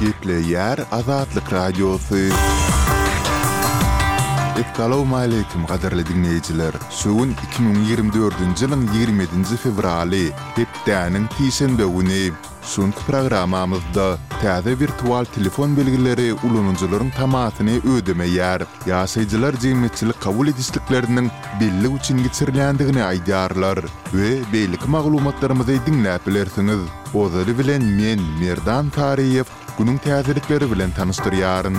Gepleýär Azatlyk Radiosy. Essalawmaleýkim gadyrly diňleýjiler! Şu gün iki müň ýigrimi dördünji ýylyň ýigrimi ýedinji fewraly, hepdäniň sişenbe güni. Şunky programmamyzda täze wirtual telefon belgileri ulanyjylaryň tamasyny ödemeýär. Ýaşaýjylar jemgyýetçilik kabul edişlikleriniň bellik üçin geçirilýändigini aýdýarlar. We beýleki maglumatlarymyzy diňläp bilersiňiz. Ozaly bilen men, Merdan Taryýew, günüň täzelikleri bilen tanyşdyrýaryn.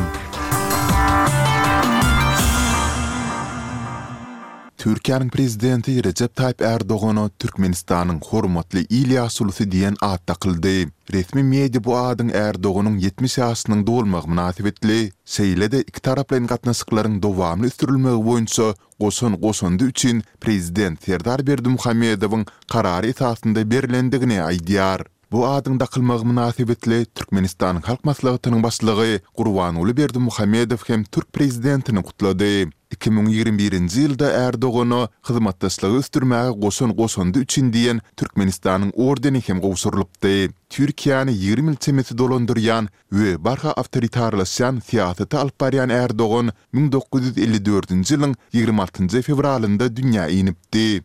Türkiýäniň Prezidenti Rejep Taýyp Ärdogana Türkmenistanyň Hormatly il ýaşulusy diýen at dakyldy. Resmi media bu adyň Ärdoganyň ýetmiş ýaşynyň dolmagy mynasybetli, şeýle-de ikitaraplaýyn gatnaşyklaryň dowamly ösdürilmegi boýunça goşan goşandy üçin Prezident Serdar Berdimuhamedowyň Karary esasynda berlendigini aýdýar. Bu adyň dakylmagy mynasybetli Türkmenistanyň Halk Maslahatynyň Başlygy Gurbanguly Berdimuhamedow hem türk prezidentini gutlady. Iki müň ýigrimi birinji ýylda Ärdogana Hyzmatdaşlygy ösdürmäge goşan goşandy üçin diýen Türkmenistanyň ordeni hem gowşurylypdy. Türkiýäni ýigrimi ýyl çemesi dolandyrýan we barha awtoritarlaşýan syýasaty alyp barýan Erdogan müň dokuz ýüz elli dördünji ýylyň ýigrimi altynjy fewralynda dünýä inipdi.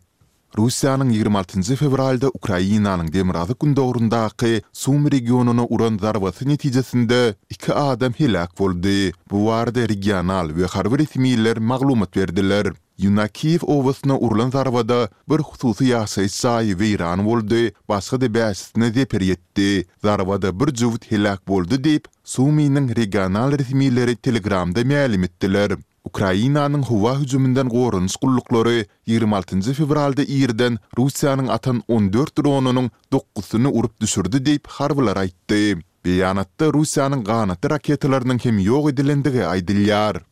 Russiýanyň ýigrimi altynjy fewralda Ukrainanyň demirgazyk-gündogaryndaky Sumy regionyna uran zarbasy netijesinde iki adam heläk boldy. Bu barada regional we harby resmiler maglumat berdiler. Ýunakiýew obasyna urlan zarbada bir hususy ýaşaýyş jaýy weýran boldy, başga-da bäşisine zeper ýetdi. Zarbada bir jübüt heläk boldy diýip, Sumynyň regional resmileri Telegramda mälim etdiler. Ukrainanyň howa hüjüminden goranyş gulluklary ýigrimi altynjy fewralda irden Russiýanyň atan on dört dronunyň dokuzysyny urup düşürdi diýip, harbylar aýtdy. Beýanatda Russiýanyň ganatly raketalarynyň hem ýok edilendigi aýdylýar.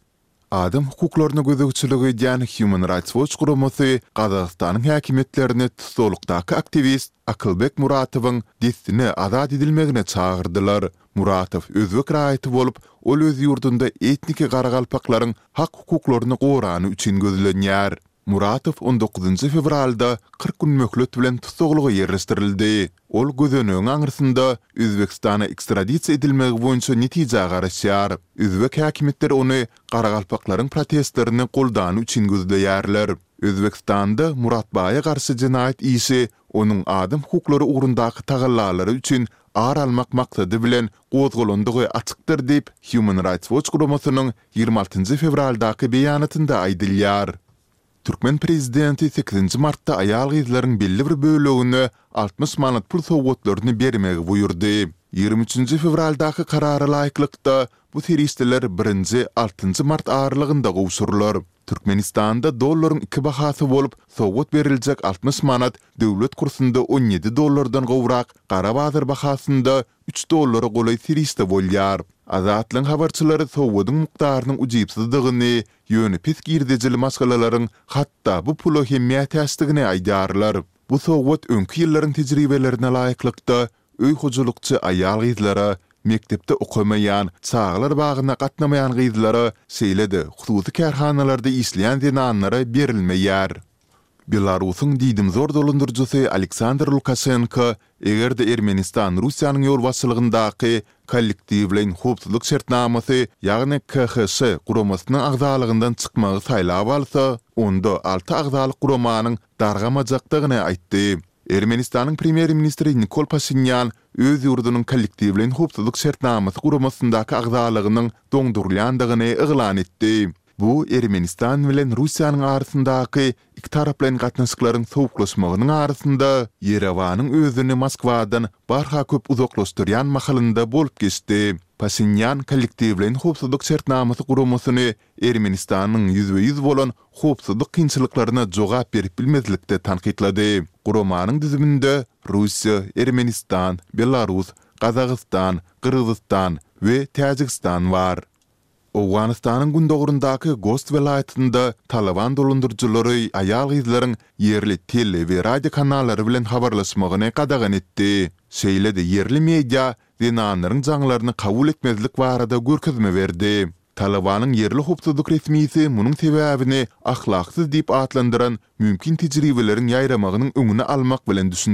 Adam hukuklaryna gözegçilik edýän Human Rights Watch guramasy Gazagystanyň häkimiýetlerini tussaglykdaky aktiwist Akylbek Muratowyň dessine azat edilmegine çagyrdylar. Muratow özbek raýaty bolup, ol öz ýurdunda etniki garagalpaklaryň hak-hukuklaryny gorany üçin gözlenýär. Muratow on dokuzynjy fewralda kyrk gün möhlet bilen tussaglyga ýerleşdirildi. Ol gözenegiň aňyrsynda Özbegistana ekstradisiýa edilmegi boýunça netijä garaşýar. Özbek häkimiýetleri ony garagalpaklaryň protestlerini goldany üçin gözleýärler. Özbegistanda Muratbaýa garşy jenaýat işi onuň adam hukuklary ugrundaky tagallalary üçin ar almak maksady bilen gozgalandygy açykdyr diýip, Human Rights Watch guramasynyň ýigrimi altynjy fewraldaky beýanatynda aýdylýar. Türkmen prezidenti sekizinji martda aýal-gyzlaryň belli bir bölegine altmyş manat pul sowgatlaryny bermegi buýurdy. Ýigrimi üçünji fewraldaky karara laýyklykda, bu serişdeler birinji, altynjy mart aralygynda gowşurylar. Türkmenistanda dollaryň iki bahasy bolup, sowgat beriljek altmyş manat döwlet kursunda on ýedi dollardan gowrak, gara bazar bahasynda üç dollara golaý serişde bolýar. Azatlygyň habarçylary sowgadyň mukdarynyň ujypsyzdygyny, ýöne pes girdejili maşgalalaryň hatda bu pula hem mätäçdigini aýdýarlar. Bu sowgat öňki ýyllaryň tejribelerine laýyklykda Öý hojalykçy aýal-gyzlara, mekdepde okamaýan, çagalar bagyna gatnamaýan gyzlara, şeýle-de hususy kärhanalarda işleýän zenanlara berilmeýär. Belarusyň diýdimzor dolandyryjysy Aleksandr Lukaşenko, eger-de Ermenistan Russiýanyň ýolbaşçylygyndaky Kollektiwleýin howpsuzlyk şertnamasy, ýagny KHŞ guramasynyň agzalygyndan çykmagy saýlap alsa, onda alty agzalyk guramanyň dargamajakdygyny aýtdy. Ermenistanyň premýer-ministri Nikol Paşinýan öz ýurdunyň Kollektiwleýin howpsuzlyk şertnamasy guramasyndaky agzalygynyň doňdurylýandygyny yglan etdi. Bu Ermenistan bilen Russiýanyň arasyndaky ikitaraplaýyn gatnaşyklaryň sowuklaşmagynyň arasynda, Ýerewanyň özüni Moskwadan barha köp uzaklaşdyrýan mahalynda bolup geçdi. Paşinýan Kollektiwleýin howpsuzlyk şertnamasy guramasyny Ermenistanyň ýüzbe-ýüz bolan howpsuzlyk kynçylyklaryna jogap berip bilmezlikde tankytlady. Guramanyň düzüminde Russiýa, Ermenistan, Belarus, Gazagystan, Gyrgyzystan we Täjigistan bar. Owganystanyň gündogaryndaky Gost welaýatynda Talyban dolandyryjylary aýal-gyzlaryň ýerli tele we radio kanallary bilen habarlaşmagyny gadagan etdi, şeýle-de ýerli media zenanlaryň jaňlaryny kabul etmezlik barada görkezme berdi. Talabanyň ýerli howpsuzlyk resmisi munuň sebäbini ahlaksyz diýip atlandyran mümkin tejribeleriň ýaýramagynyň öňüni almak bilen düşündirdi.